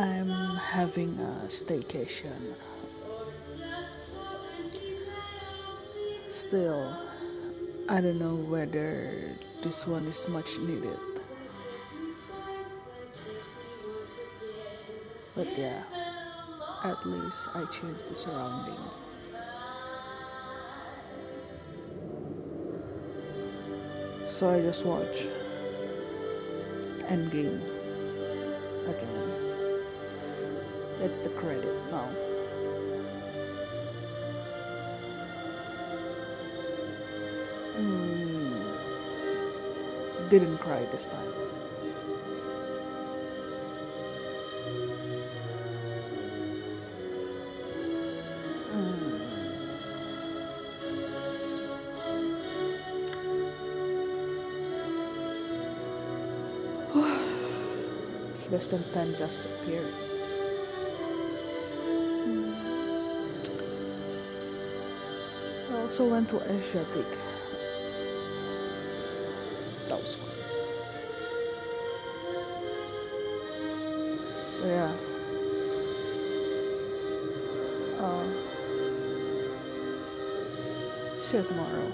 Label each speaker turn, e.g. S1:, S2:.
S1: I'm having a staycation. Still, I don't know whether this one is much needed. But yeah, at least I changed the surrounding. So I just watch Endgame again. It's the credit No. Mm, didn't cry this time. Mm. Sebastian Stan just appeared. I also went to Asiatic. That was fun. So yeah. Uh, see you tomorrow.